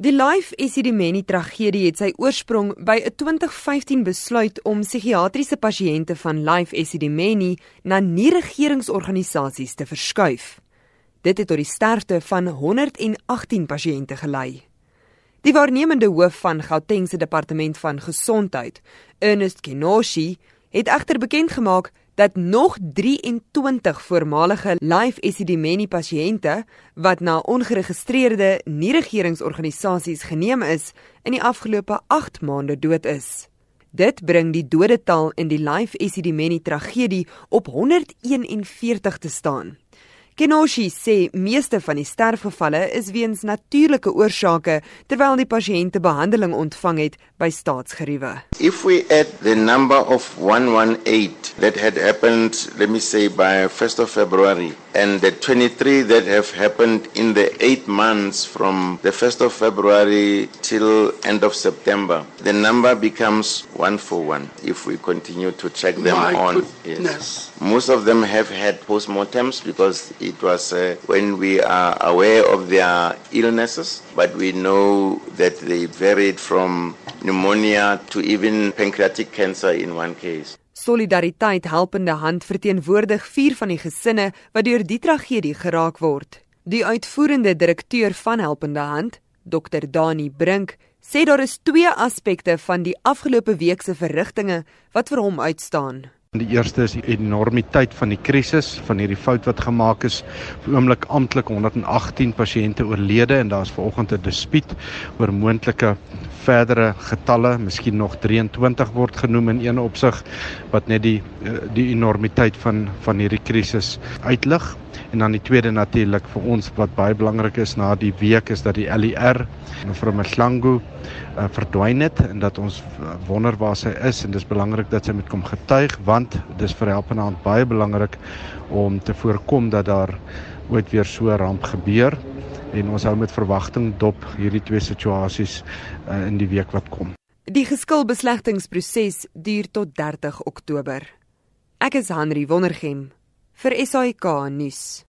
Die Life Esidimeni tragedie het sy oorsprong by 'n 2015 besluit om psigiatriese pasiënte van Life Esidimeni na nie-regeringsorganisasies te verskuif. Dit het tot die sterfte van 118 pasiënte gelei. Die waarnemende hoof van Gauteng se departement van gesondheid, Ernest Kenoshi, het egter bekend gemaak dat nog 23 voormalige Life Esidimeni pasiënte wat na ongeregistreerde nie-regeringsorganisasies geneem is, in die afgelope 8 maande dood is. Dit bring die dodetal in die Life Esidimeni tragedie op 141 te staan. Kenoshi sê meeste van die sterfgevalle is weens natuurlike oorsake terwyl die pasiënte behandeling ontvang het by staatsgeriewe. If we add the number of 118 that had happened let me say by 1st of February and the 23 that have happened in the 8 months from the 1st of February till end of September the number becomes 1 for 1 if we continue to check them My on goodness. Most of them have had postmortems because it was uh, when we are aware of their illnesses, but we know that they varied from pneumonia to even pancreatic cancer in one case. Solidariteit Helpende Hand verteenwoordig vier van die gesinne wat deur die tragedie geraak word. Die uitvoerende direkteur van Helpende Hand, Dr Dani Brink, sê daar is twee aspekte van die afgelope week se verrigtinge wat vir hom uitstaan. Die eerste is die enormiteit van die krisis, van hierdie fout wat gemaak is. Vir oomblik amptelik 118 pasiënte oorlede en daar's vanoggend 'n dispuut oor moontlike verdere getalle, miskien nog 23 word genoem in een opsig wat net die die enormiteit van van hierdie krisis uitlig. En dan die tweede natuurlik vir ons wat baie belangrik is na die week is dat die LER mevrou Mhlangu uh, verdwyn het en dat ons wonder waar sy is en dis belangrik dat sy moet kom getuig want dis vir helpende hand baie belangrik om te voorkom dat daar ooit weer so 'n ramp gebeur en ons hou met verwagting dop hierdie twee situasies uh, in die week wat kom. Die geskilbeslegtingsproses duur tot 30 Oktober. Ek is Henry Wondergem vir SAK nuus.